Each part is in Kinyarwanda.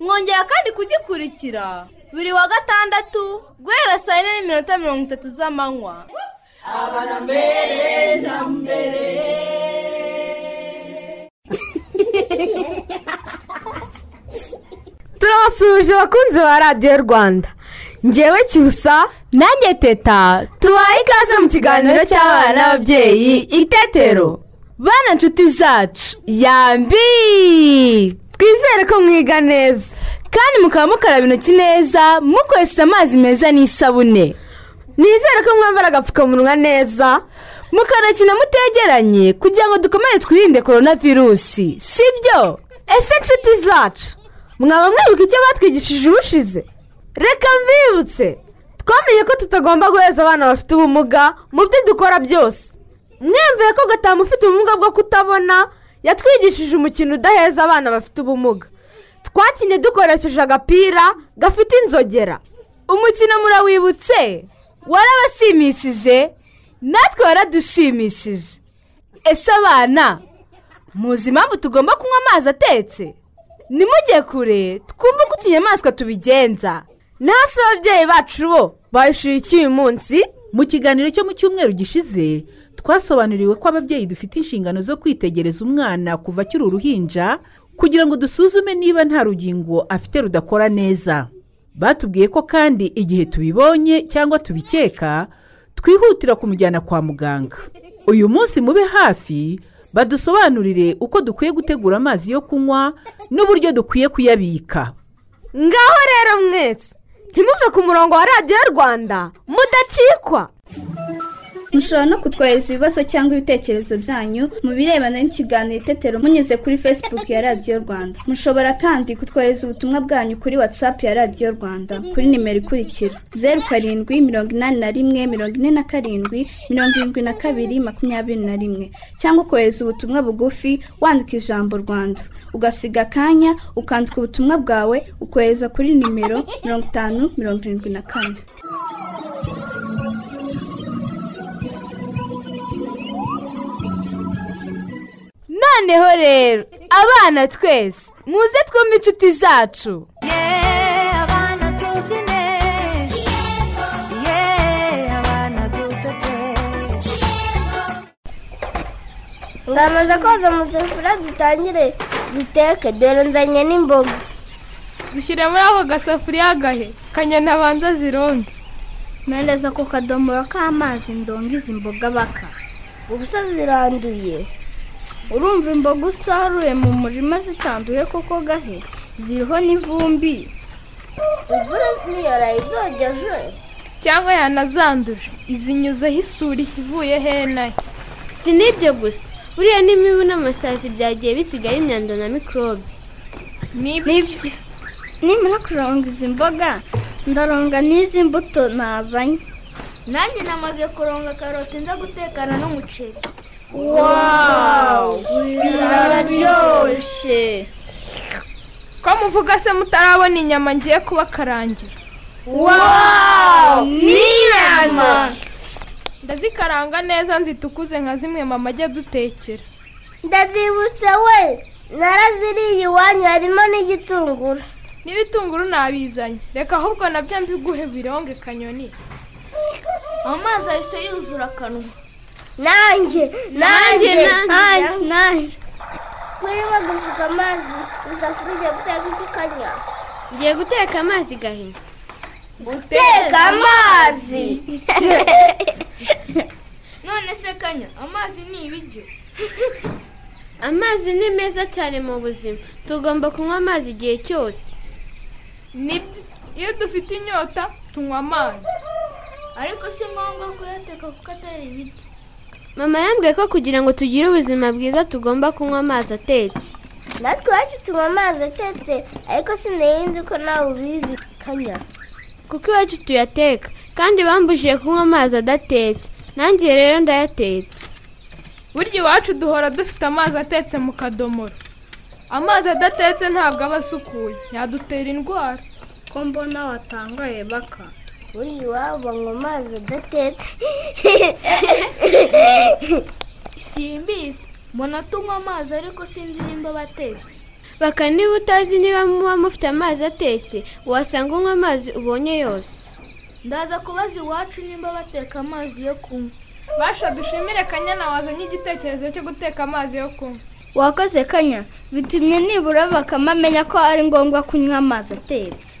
Mwongera kandi kugikurikira. Buri wa gatandatu guhera saa yine n'iminota mirongo itatu z'amanywa. Turabasuhuje abakunzi ba radiyo rwanda. Ngewe cyusa. Nanjye teta. Tubaye ikaze mu kiganiro cy'abana n'ababyeyi itetero bana nshuti zacu. Yambi! Twizere ko mwiga neza. Kandi mukaba mukaraba intoki neza mukoresheje amazi meza n'isabune. Nizere ko mwambara agapfukamunwa neza. Mukanakina mutegeranye kugira ngo dukomeze twirinde korona virusi sibyo? Ese inshuti zacu? Mwaba mwibuka icyo batwigishije ubushize? Reka mbibutse twamenye ko tutagomba guheza abana bafite ubumuga mu byo dukora byose. Mwemveye ko gatamu ufite ubumuga bwo kutabona yatwigishije umukino udaheza abana bafite ubumuga. Twakinnye dukoresheje agapira gafite inzogera. Umukino murawibutse? Warabashimishije? Natwe waradushimishije. Ese abana muzi impamvu tugomba kunywa amazi atetse? Nimujye kure twumve uko utunyamaswa tubigenza. Nasi ababyeyi bacu bo bayishyuye iki uyu munsi. Mu kiganiro cyo mu cyumweru gishize twasobanuriwe ko ababyeyi dufite inshingano zo kwitegereza umwana kuva akiri uruhinja kugira ngo dusuzume niba nta rugingo afite rudakora neza. Batubwiye ko kandi igihe tubibonye cyangwa tubikeka twihutira kumujyana kwa muganga. Uyu munsi mube hafi badusobanurire uko dukwiye gutegura amazi yo kunywa n'uburyo dukwiye kuyabika. Ngaho rero mwese ntimuve ku murongo wa radiyo rwanda mudacikwa. Mushobora no kutwohereza ibibazo cyangwa ibitekerezo byanyu mu birebana n'ikiganiro itetero munyuze kuri facebook ya radiyo rwanda. Mushobora kandi kutwohereza ubutumwa bwanyu kuri whatsapp ya radiyo rwanda kuri nimero ikurikira zeru karindwi mirongo inani na rimwe mirongo ine na karindwi mirongo irindwi na kabiri makumyabiri na rimwe. Cyangwa ukohereza ubutumwa bugufi wandika ijambo rwanda. Ugasiga akanya ukandika ubutumwa bwawe ukohereza kuri nimero mirongo itanu mirongo irindwi na kane. Noneho rero. Abana twese muze twumve inshuti zacu. Ngamaze koza mu safuriya dutangire duteke dore nzanye n'imboga zishyire muri ako gasafuriya gahe kanyana abanza zironge mpereza ku kadomoro k'amazi ndonga izi mboga baka. Ubusa ziranduye. Urumva imboga usaruye mu murima zitanduye koko gahe? Ziriho n'ivumbi. Imvura ntiyaraye izogeje cyangwa yanazanduje. Izinyuzeho isuri ivuye henahe si n'ibyo gusa. Buriya n'imibu n'amasazi byagiye bisigaye imyanda na mikorobe. Nibyo? Nimara kuronga izi mboga ndaronga n'izi mbuto nazanye. Nanjye namaze kuronga karoti nza gutekana n'umuceri. Wawu biraryoshye ko muvuga se mutarabona inyama ngiye kubakarangira wawu n'inyama ndazikaranga neza nzitukuze nka zimwe mama ajya dutekera ndazibutse we naraziriye iwanyu harimo n'igitunguru n'ibitunguru nabizanye reka ahubwo na byo mbiguhe bironge kanyoni amazi ahise yuzura akanwa nanjye nanjye Nanjye, nanjye kurimo gusuka amazi isafuriya igiye guteka ikikanya ngiye guteka amazi gahe guteka amazi. None se kanya amazi ni ibiryo? Amazi ni meza cyane mu buzima. Tugomba kunywa amazi igihe cyose. Iyo dufite inyota tunywa amazi. Ariko si ngombwa kuyateka kuko atari ibiryo. Mama yambwiye ko kugira ngo tugire ubuzima bwiza tugomba kunywa amazi atetse. Natwe iwacu tunywa amazi atetse ariko sinari ko nawe ubizi. Kanya. Kuko iwacu tuyateka kandi bambujije kunywa amazi adatetse. Nanjye rero ndayatetse. Burya iwacu duhora dufite amazi atetse mu kadomoro. Amazi adatetse ntabwo aba asukuye. Yadutera indwara. Ko mbona watangaye baka. Buriya iwabo banywa amazi adatetse simbizi mbona tunywa amazi ariko sinzi nimba batetse. Baka niba utazi niba muba mufite amazi atetse wasanga unywa amazi ubonye yose. Ndaza kubaza iwacu nimba bateka amazi yo kunywa. Basha dushimire kanyana wazanye igitekerezo cyo guteka amazi yo kunywa. Wakoze kanya? Bitumye nibura bakama amenya ko ari ngombwa kunywa amazi atetse.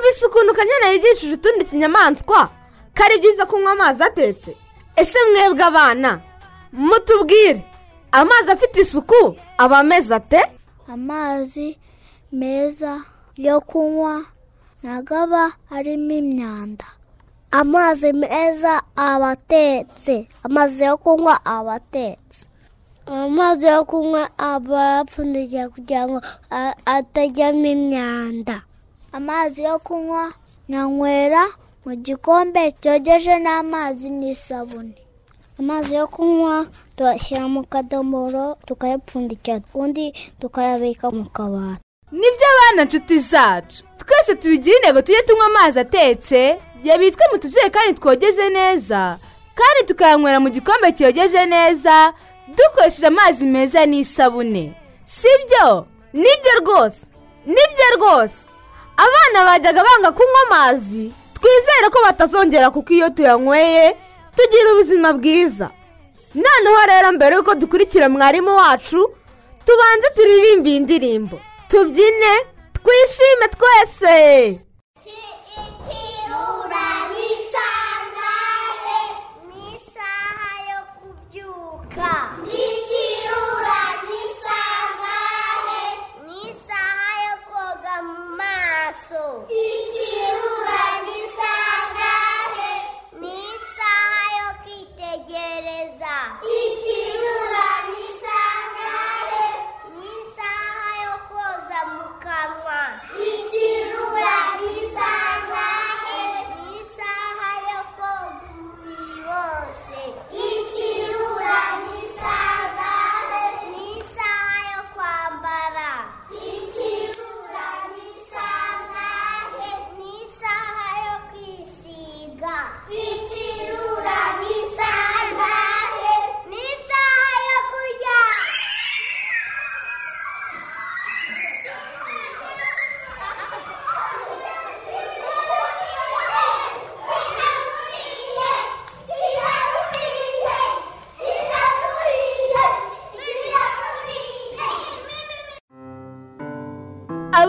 mwumvise ukuntu kanyana yigishije utundi kinyamaswa ko ari byiza kunywa amazi atetse. Ese mwebwe abana mutubwire. Amazi afite isuku aba ameze ate? Amazi meza yo kunywa ntabwo aba arimo imyanda. Amazi meza aba atetse. Amazi yo kunywa aba atetse. Amazi yo kunywa aba apfundikiye kugira ngo atajyamo imyanda. Amazi yo kunywa nyanywera mu gikombe cyogeje n'amazi n'isabune. Amazi yo kunywa tuyashyira mu kadomoro tukayapfundikira ubundi tukayabika mu kabati. Nibyo abana nshuti zacu. Twese tubigire intego tujye tunywa amazi atetse yabitswe mu tujerekani twogeje neza kandi tukayanywera mu gikombe cyogeje neza dukoresheje amazi meza n'isabune. Si byo ni byo rwose. Nibyo rwose. Abana bajyaga banga kunywa amazi. Twizere ko batazongera kuko iyo tuyanyweye tugira ubuzima bwiza. Noneho rero mbere y'uko dukurikira mwarimu wacu tubanze turirimbe iyi ndirimbo. Tubyine twishime twese! Yo kubyuka. Maso ikirura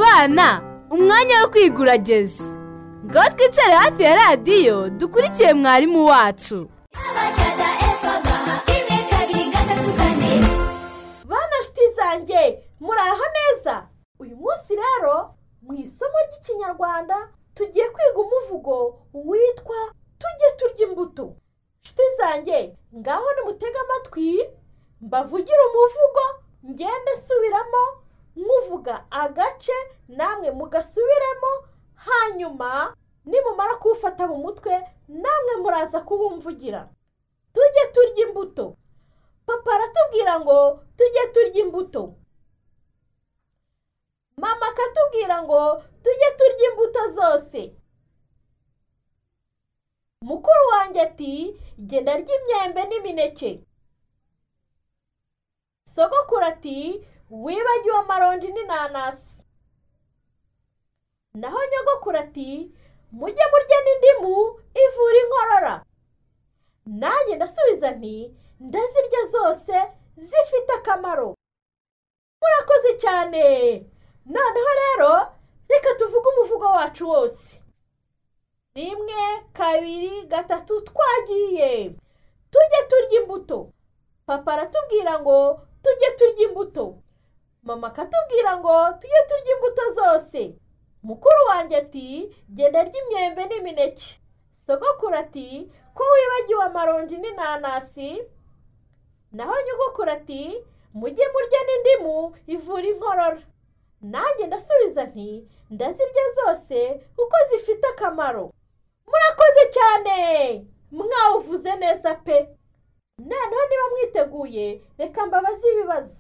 abana umwanya wo kwiga urageze ngaho twicare hafi ya radiyo dukurikiye mwarimu wacu. Bana nshuti zanjye muraho neza? Uyu munsi rero mu isomo ry'ikinyarwanda tugiye kwiga umuvugo witwa tujye turya imbuto nshuti zanjye ngaho nimutege amatwi mbavugire umuvugo ngende nsubiramo muvuga agace namwe mugasubiremo hanyuma nimumara kuwufata mu mutwe namwe muraza kuwumvugira. Tujye turya imbuto. Papa aratubwira ngo tujye turya imbuto. Mama akatubwira ngo tujye turya imbuto zose. Mukuru wanjye ati genda rya imyembe n'imineke. Sogokuru ati wibagiwe amaronji n'inanasi. Naho nyogokuru ati mujye murya n'indimu ivura inkorora. Nanjye ndasubiza nti ndazirya zose zifite akamaro. Murakoze cyane. Noneho rero reka tuvuge umuvugo wacu wose. Rimwe kabiri gatatu twagiye. Tujye turya imbuto. Papa aratubwira ngo tujye turya imbuto. Mama akatubwira ngo tujye turya imbuto zose. Mukuru wanjye ati genda rya imyembe n'imineke. Sogokuru ati ko wibagiwe amaronji n'inanasi? Naho nyogokuru ati mujye murya n'indimu ivura inkorora. Nanjye ndasubiza nti ndazirya zose kuko zifite akamaro. Murakoze cyane! Mwawuvuze neza pe! Noneho niba mwiteguye reka mbabaze ibibazo.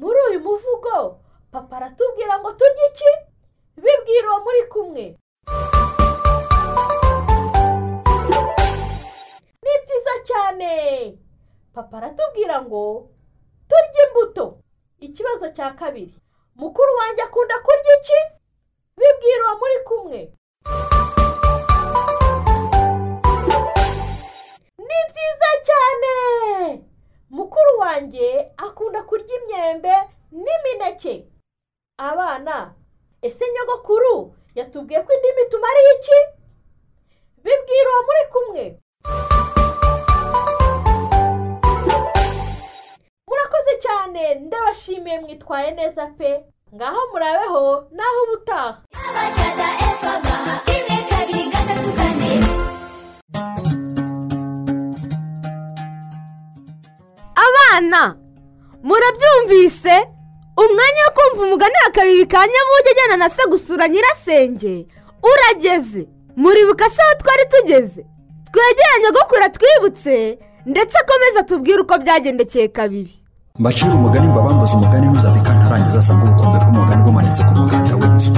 Muri uyu muvugo papa aratubwira ngo turye iki? Bibwira uwo muri kumwe. Ni byiza cyane. Papa aratubwira ngo turye imbuto. Ikibazo cya kabiri mukuru wanjye akunda kurya iki? Bibwira uwo muri kumwe. Ni byiza cyane. Mukuru wanjye akunda kurya imyembe n'imineke. Abana ese nyogokuru yatubwiye ko indimi tumariye iki? Bibwira uwo muri kumwe. Murakoze cyane ndabashimiye mwitwaye neza pe. Ngaho murabeho naho ubutaha. Abana murabyumvise? Umwanya wo kumva umugani wa kabiri ka nyabuge ajyana na se gusura nyirasenge. Urageze. Muribuka se aho twari tugeze. Twegeranye gukura twibutse ndetse akomeza tubwire uko byagendekeye kabiri. Mbacira umugani mbabambuze umugani ntuzave kantarangiza asanga ubukombe bw'umugani bumanitse ku muganda w'inzu.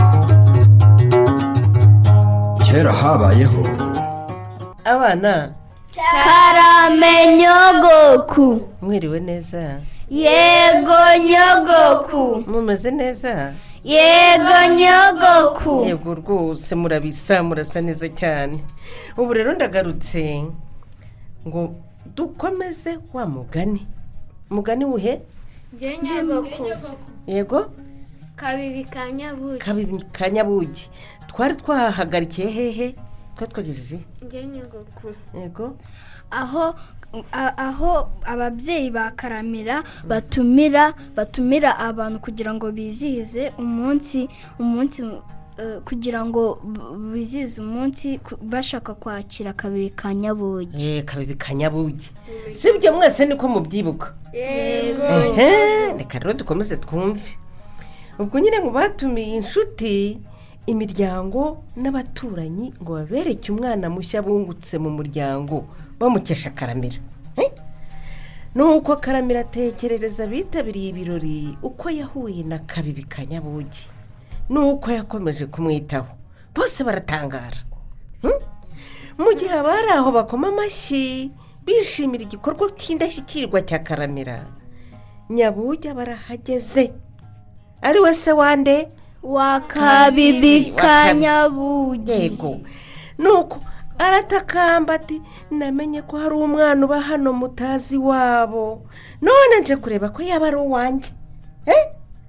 Kera habayeho abana karame nyogoku mwiriwe neza. Yego nyogoku. Mumeze neza? Yego nyogoku. Yego rwose murabisa murasa neza cyane. Ubu rero ndagarutse ngo dukomeze wa mugani. Mugani wuhe nyogoku. yego? Kabibi ka nyabuki kabibi ka nyabugi. Twari twahagarikiye hehe? Twagejeje njye nyogoku yego. Aho a- aho ababyeyi ba karamira batumira batumira abantu kugira ngo bizihize umunsi umunsi eh, kugira ngo b- bizihize umunsi bashaka kwakira kabiri ka nyabugi. Ye kabibi ka nyabugi. Si ibyo mwese niko mubyibuka. Reka rero dukomeze twumve. Ubwo nyine mu batumiye inshuti imiryango n'abaturanyi ngo babereke umwana mushya bungutse mu muryango bamukesha karamira Eh? nuko karamira atekerereza abitabiriye ibirori uko yahuye na kabibi ka nyabugi nuko yakomeje kumwitaho. Bose baratangara. Hmm? mu gihe abari aho bakoma amashyi bishimira igikorwa cy'indashyikirwa cya karamira. Nyabugi barahageze ari we se wande wa kabibi Wa ka Kabibi. nyabugi. Yego. Nuko aratakamba ati namenye ko hari umwana uba hano mutazi wabo. None nje kureba ko yaba ari uwanjye. Eh?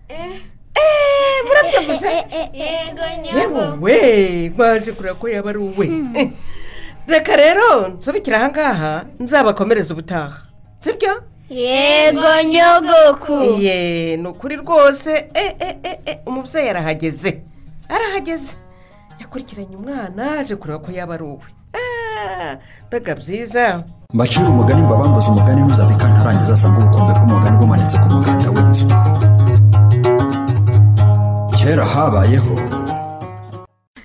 Eh, murabyumvise yego yewe we baje kureba ko yaba ari uwe. Eh, reka rero nsubikire ahangaha nzabakomereza ubutaha. Sibyo yego nyogoku. Ye ni ukuri rwose. Eh, eh, eh, eh, umubyeyi arahageze. Arahageze. Yakurikiranye umwana aje kureba ko yaba ari uwe. Mbega byiza. Mbacira umugani mbabambuze umugani ntuzave kantarangiza asanga ubukombe bw'umugani bumanitse ku muganda w'inzu. Kera habayeho.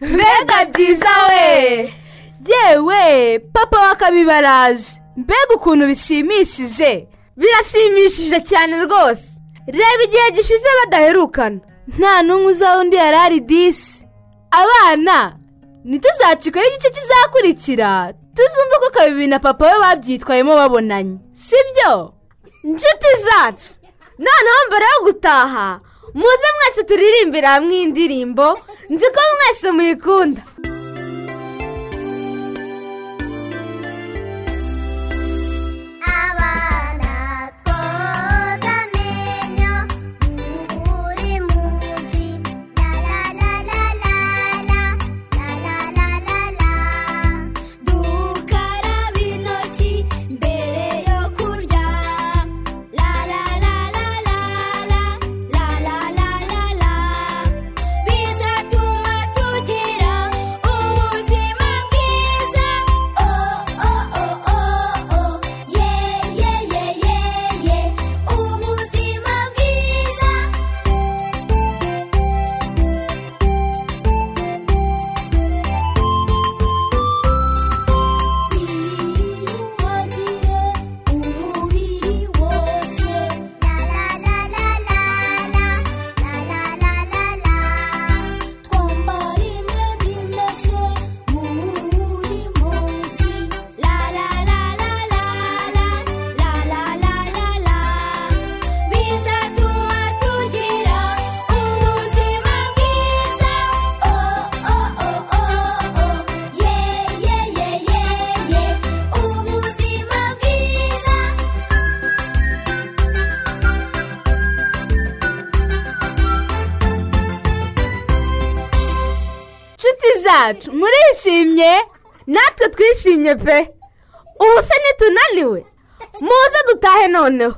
Mbega byiza we. Yewe papa wa kabibi araje mbega ukuntu bishimishije. Birashimishije cyane rwose. Reba igihe gishize badaherukana. Nta n'umwe uzaba undi yari ari disi. Abana ntituzacikwe n'igice kizakurikira. Tuzumve ko kabibi na papa we babyitwayemo babonanye. Si byo inshuti zacu noneho mbere yo gutaha. Muze mwese turirimbire hamwe iyi ndirimbo nzi ko mwese muyikunda. Inshuti zacu. Murishimye? Natwe twishimye pe. Ubu se nitunaniwe muze dutahe noneho.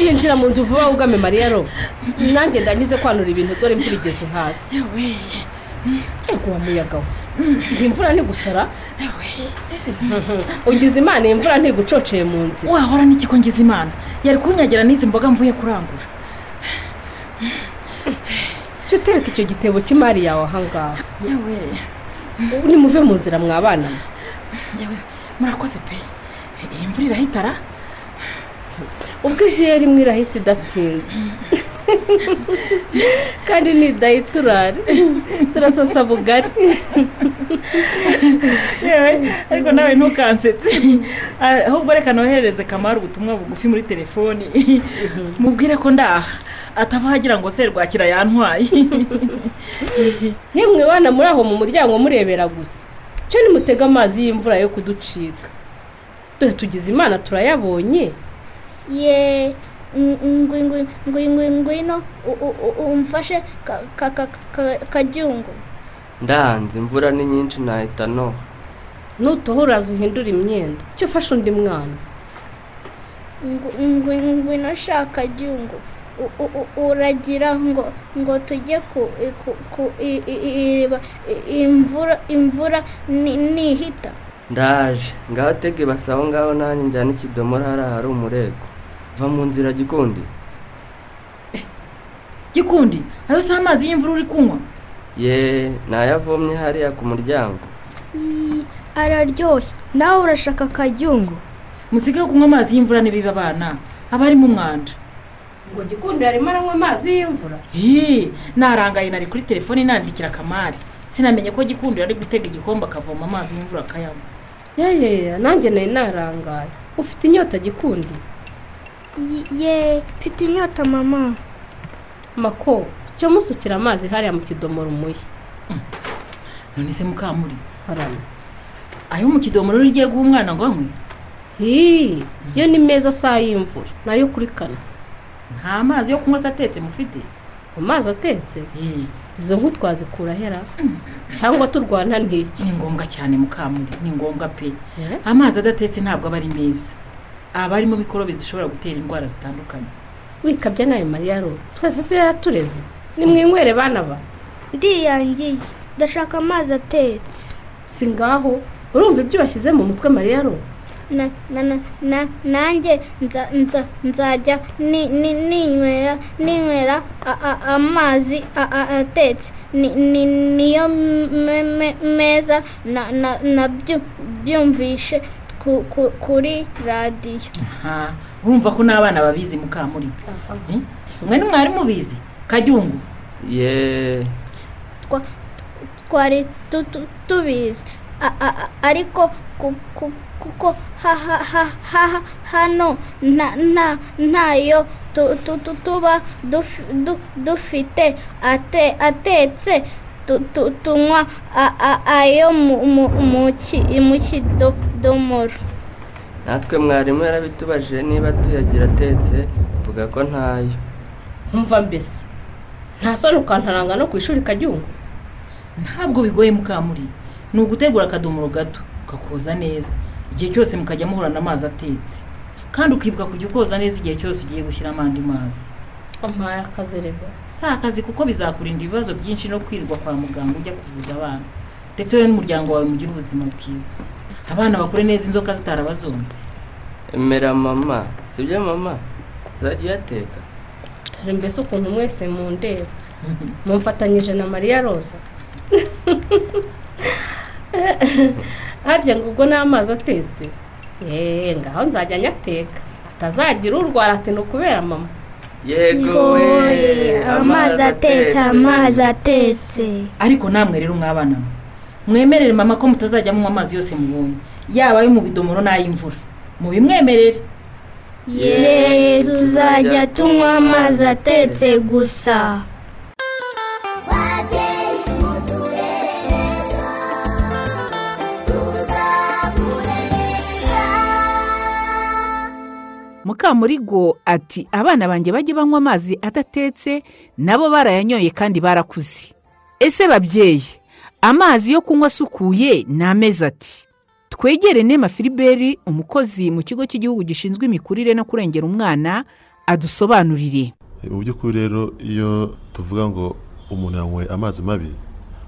Yinjira mu nzu vuba wugame mariya ro nanjye ndagize kwanura ibintu dore igeze hasi. Yego. Wa muyaga we iyi mvura ni gusara ugize imana iyi mvura ntigucoceye mu nzira. Wahora n'ikiko ngize imana? Yari kunyagira n'izi mboga mvuye kurangura. Cyo tereka icyo gitebo cy'imari yawe ahangaha yewe. Nimuve mu nzira mwabana yewe murakoze pe. Iyi mvura irahitara ubwo iziye rimwe irahita idatinze. Kandi nidahita urare turasasa bugari. Yewe ariko nawe ntukansetse. Ahubwo reka noherereze kamara ubutumwa bugufi muri telefoni. Mubwire ko ndaha. Atava agira ngo serwakira yantwaye. Yemwe bana muri aho mu muryango murebera gusa. Cyo nimutega amazi y'imvura yo kuducika. Dore tugize imana turayabonye. Ye. Ngwino ngwino umfashe kabyungu ndanze imvura ni nyinshi nahita noha nutoha uraza uhindura imyenda. Cyo ufashe undi mwana. Ngwino shaka byungu uragira ngo ngo tujye ku iriba imvura imvura nihita. Ndaje. Ngaho tege basaho ngaho nanjye njyana ikidomoro hariya hari umurego. Va mu nzira gikundi. Gikundi? Ayo si amazi y'imvura uri kunywa? Ye nayavomye hariya ku muryango. Araryoshye. Nawe urashaka akajyungu musige kunywa amazi y'imvura n'ibiba abana. Aba arimo umwanda ngo gikundi yarimo aranywa amazi y'imvura? Hii narangaye nari kuri telefoni nandikira akamari sinamenye ko gikundi ari gutega igikombe akavoma amazi y'imvura akayanywa. Yeee nanjye nari narangaye. Ufite inyota gikundi? Ye mfite inyota mama. Mako cyo musukira amazi hariya mu kidomoro umuye none se mukamuri harana ayo mu kidomoro ugiye guha umwana ngo anywe? Hii yo ni meza saa y'imvura. Nayo kuri kane nta mazi yo kunywa se atetse mufite? Amazi atetse? Izo nk'u twazikura hera cyangwa turwana ntiki ni ngombwa cyane mukamuri ni ngombwa pe. Amazi adatetse ntabwo aba ari meza. aba arimo mikorobe zishobora gutera indwara zitandukanye. Wikabye nawe mariya rero twese si yo yatureze. Nimwinywere bana ba. Ndiyangiye. Ndashaka amazi atetse. Si ngaho. Urumva ibyo washyize mu mutwe mariya rero nanjye nzajya ninywera amazi atetse. Niyo meza. Nabyumvishe kuri radiyo. Aha. Urumva ko n'abana babizi mukamuri Eh? umwe ni mwarimu ubizi? Kajyungu ye twa- twari tu- tu- tubizi. A- a- a- ariko ku- ku- kuko ha- ha- ha- ha- hano nta- nta- ntayo tu- tu- tu- tuba duf- du- dufite. Ate- atetse tu- tu- tunywa a- a- ayo mu- mu- kidomoro natwe mwarimu yarabitubajije niba tuyagira atetse mvuga ko ntayo. Nkumva mbese. Nta soni ukantaranga no ku ishuri kajyungu ntabwo bigoye mukamuri. Ni ugutegura akadomoro gato ukakoza neza. Igihe cyose mukajya muhorana amazi atetse. Kandi ukibuka kujya ukoza neza igihe cyose ugiye gushyiramo andi mazi ampaye akazi rego si akazi kuko bizakurinda ibibazo byinshi no kwirirwa kwa muganga ujya kuvuza abana. Ndetse wowe n'umuryango wawe mugire ubuzima bwiza. Abana bakure neza inzoka zitarabazonze emera mama sibyo mama? Uzajya uyateka dore mbese ukuntu mwese mundeba. Mumfatanyije na mariya roza harya ngo ubwo n'amazi atetse. Eee ngaho nzajya nyateka. Atazagira urwara ati ni ukubera mama? Yego we amazi atetse amazi atetse. Ariko namwe rero mwabana mwe mwemerere mama ko mutazajya munywa amazi yose mubonye yaba ayo mu bidomoro n'ay'imvura mubimwemerere. Ye tuzajya tunywa amazi atetse gusa. Mukamurigo ati abana banjye bajye banywa amazi adatetse nabo barayanyoye kandi barakuze. Ese babyeyi? Amazi yo kunywa asukuye ni amezi ati twegere nema filiberi umukozi mu kigo cy'igihugu gishinzwe imikurire no kurengera umwana adusobanurire. Mu by'ukuri rero iyo tuvuga ngo umuntu yanyweye amazi mabi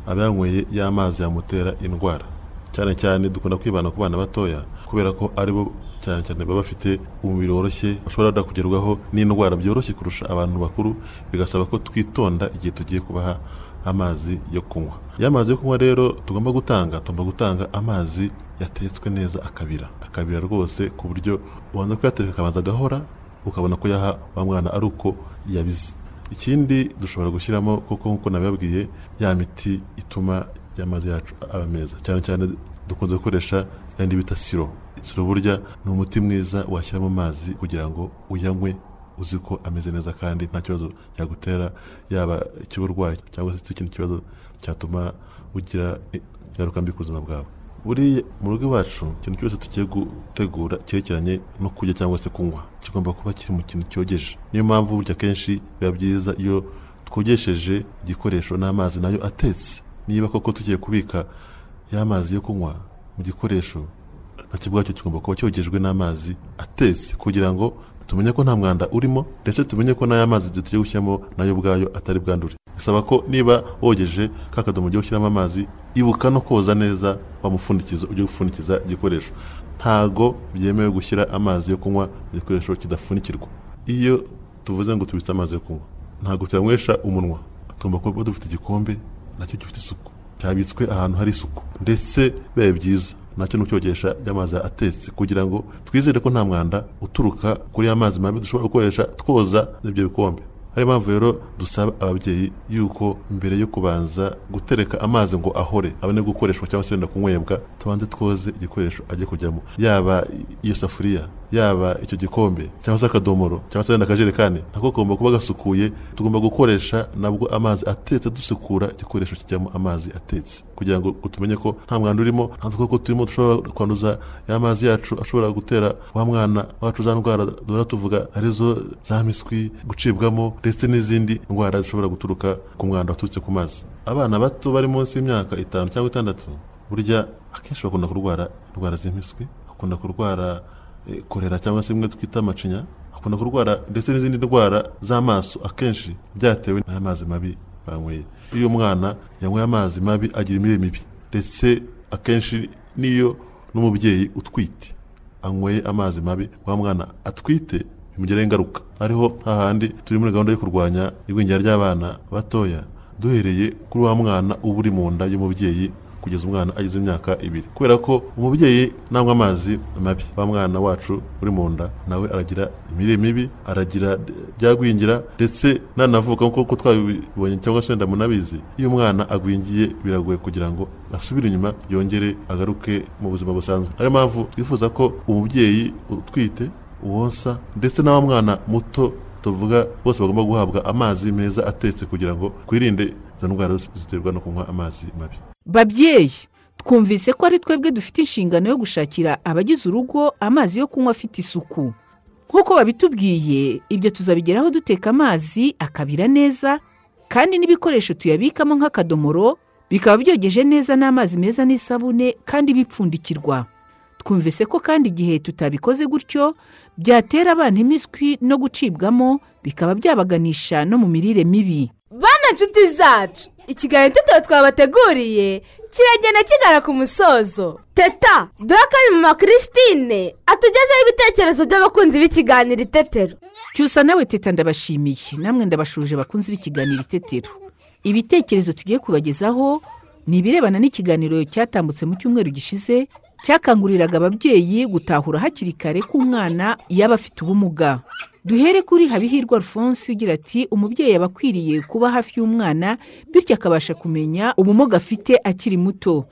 aba yanyweye ya mazi yamutera indwara. Cyane cyane dukunda kwibanda ku bana batoya kubera ko ari bo cyane cyane baba bafite umubiri woroshye bashobora kugerwaho n'indwara byoroshye kurusha abantu bakuru bigasaba ko twitonda igihe tugiye kubaha amazi yo kunywa. Ya mazi yo kunywa rero tugomba gutanga tugomba gutanga amazi yatetswe neza akabira. Akabira rwose ku buryo ubanza kuyateka akabanza agahora ukabona ko yaha wa mwana ari uko yabize. Ikindi dushobora gushyiramo kuko nk'uko nabibabwiye ya miti ituma y'amazi yacu aba meza. Cyane cyane dukunze gukoresha yandi bita siro. Siro burya ni umuti mwiza washyira mu mazi kugira ngo uyanywe uzi ko ameze neza kandi nta kibazo cyagutera yaba icy'uburwayi cyangwa se ikindi kibazo cyatuma ugira ingaruka mbi ku buzima bwawe. Buriya mu rugo iwacu ikintu cyose tugiye gutegura cyerekeranye no kurya cyangwa se kunywa kigomba kuba kiri mu kintu cyogeje. Niyo mpamvu burya akenshi biba byiza iyo twogesheje igikoresho n'amazi na yo atetse. Niba koko tugiye kubika ya mazi yo kunywa mu gikoresho na cyo ubwacyo kigomba kuba cyogejwe n'amazi atetse kugira ngo tumenye ko nta mwanda urimo ndetse tumenye ko n'aya mazi tugiye gushyiramo na yo ubwayo atari bwandure bisaba ko niba wogeje ka kadomo ugiye gushyiramo amazi ibuka no koza neza wa mupfundikizo ujye gupfundikiza igikoresho. Ntago byemewe gushyira amazi yo kunywa mu gikoresho kidafunikirwa. Iyo tuvuze ngo tubitse amazi yo kunywa ntabwo tuyanywesha umunwa. Tugomba kuba dufite igikombe na cyo gifite isuku. Cyabitswe ahantu hari isuku ndetse bibaye byiza. Na cyo ni ucyogesha y'amazi atetse. Kugira ngo twizere ko nta mwanda uturuka kuri ya mazi mabi dushobora gukoresha twoza n'ibyo bikombe. Ariyo mpamvu rero dusaba ababyeyi yuko mbere yo kubanza gutereka amazi ngo ahore abone gukoreshwa cyangwa se wenda kunywebwa tubanze twoze igikoresho ajye kujyamo. Yaba iyo safuriya yaba icyo gikombe cyangwa se akadomoro cyangwa se wenda akajerekani nako kagomba kuba gasukuye tugomba gukoresha nabwo amazi atetse dusukura igikoresho kijyamo amazi atetse kugira ngo tumenye ko nta mwanda urimo nta dukoko turimo dushobora kwanduza ya mazi yacu ashobora gutera wa mwana wacu za ndwara duhora tuvuga ari zo za miswi gucibwamo ndetse n'izindi ndwara zishobora guturuka ku mwanda waturutse ku mazi. Abana bato bari munsi y'imyaka itanu cyangwa itandatu burya akenshi bakunda kurwara indwara z'impiswi bakunda kurwara korera cyangwa se imwe twita amacinya bakunda kurwara ndetse n'izindi ndwara z'amaso akenshi byatewe n'amazi mabi banyweye. Iyo umwana yanyweye amazi mabi agira imirire mibi ndetse akenshi n'iyo n'umubyeyi utwite anyweye amazi mabi wa mwana atwite bimugiraho ingaruka. Ariho hahandi turi muri gahunda yo kurwanya igwingira ry'abana batoya duhereye kuri wa mwana uba uri mu nda y'umubyeyi kugeza umwana agize imyaka ibiri. Kubera ko umubyeyi nanywa amazi mabi wa mwana wacu uri mu nda nawe aragira imirire mibi aragira byagwingira ndetse nanavuka nk'uko twabibonye cyangwa se wenda munabizi iyo umwana agwingiye biragoye kugira ngo asubire inyuma yongere agaruke mu buzima busanzwe. Ariyo mpamvu twifuza ko umubyeyi utwite uwonsa ndetse na wa mwana muto tuvuga bose bagomba guhabwa amazi meza atetse kugira ngo twirinde izo ndwara ziterwa no kunywa amazi mabi. Babyeyi twumvise ko ari twebwe dufite inshingano yo gushakira abagize urugo amazi yo kunywa afite isuku. Nk'uko babitubwiye ibyo tuzabigeraho duteka amazi akabira neza kandi n'ibikoresho tuyabikamo nk'akadomoro bikaba byogeje neza n'amazi meza n'isabune kandi bipfundikirwa. Twumvise ko kandi igihe tutabikoze gutyo byatera abana impiswi no gucibwamo bikaba byabaganisha no mu mirire mibi. Bana nshuti zacu. Ikiganiro itetero twabateguriye kiragenda kigana ku musozo. Teta dore ko ari mama christine atugezeho ibitekerezo by'abakunzi b'ikiganiro itetero. Cyusa nawe teta ndabashimiye. Namwe ndabashuje bakunze b'ikiganiro itetero. Ibitekerezo tugiye kubagezaho ni ibirebana n'ikiganiro cyatambutse mu cyumweru gishize cyakanguriraga ababyeyi gutahura hakiri kare ko umwana yaba afite ubumuga. Duhere kuri habihirwa alphonse ugira ati umubyeyi aba akwiriye kuba hafi y'umwana bityo akabasha kumenya ubumuga afite akiri muto.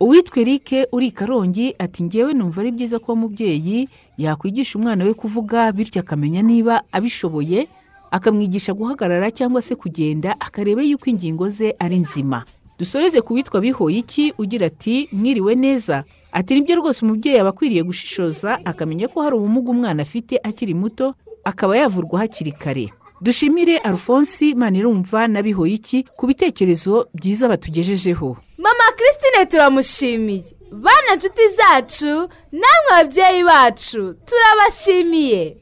Uwitwa erike uri karongi ati ngewe numva ari byiza ko umubyeyi yakwigisha umwana we kuvuga bityo akamenya niba abishoboye akamwigisha guhagarara cyangwa se kugenda akareba yuko ingingo ze ari nzima. Dusoreze ku witwa bihoye iki ugira ati mwiriwe neza. Ati ni byo rwose umubyeyi aba akwiriye gushishoza akamenya ko hari ubumuga umwana afite akiri muto akaba yavurwa hakiri kare. Dushimire alphonse manirumva na bihoye iki ku bitekerezo byiza batugejejeho. Mama christine turamushimiye. Bana nshuti zacu namwe ababyeyi bacu turabashimiye.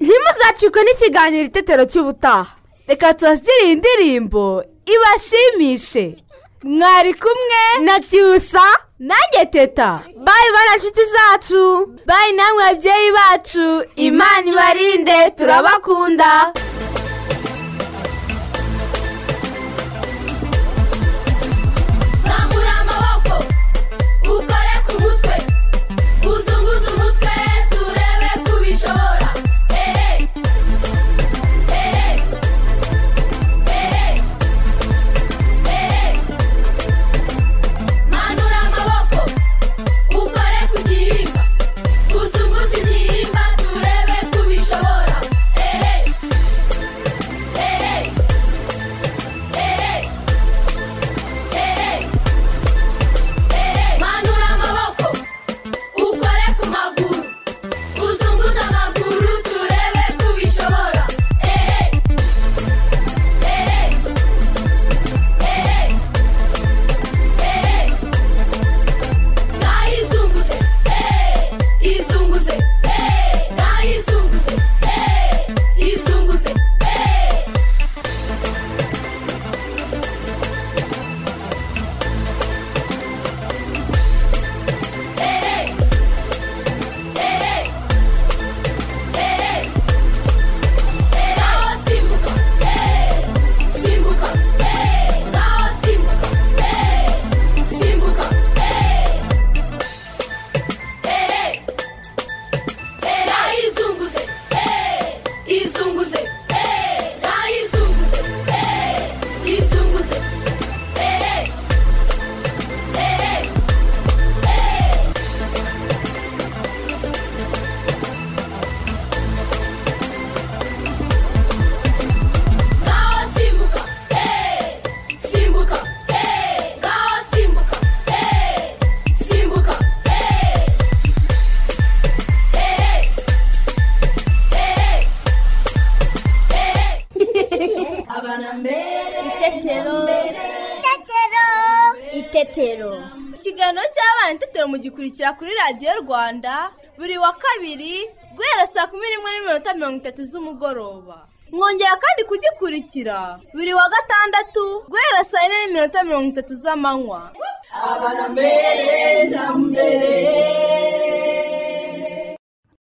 Ntimuzacikwe n'ikiganiro itetero cy'ubutaha. Reka tubashyire indirimbo ibashimishe. Mwari kumwe na cyusa nanjye teta. Bayi bana nshuti zacu. Bayi namwe ababyeyi bacu. Imana ibarinde turabakunda. Mugikurikira kuri radiyo rwanda buri wa kabiri guhera saa kumi n'imwe n'iminota mirongo itatu z'umugoroba. Mwongera kandi kugikurikira buri wa gatandatu guhera saa yine n'iminota mirongo itatu z'amanywa. Abana mbere na mbere.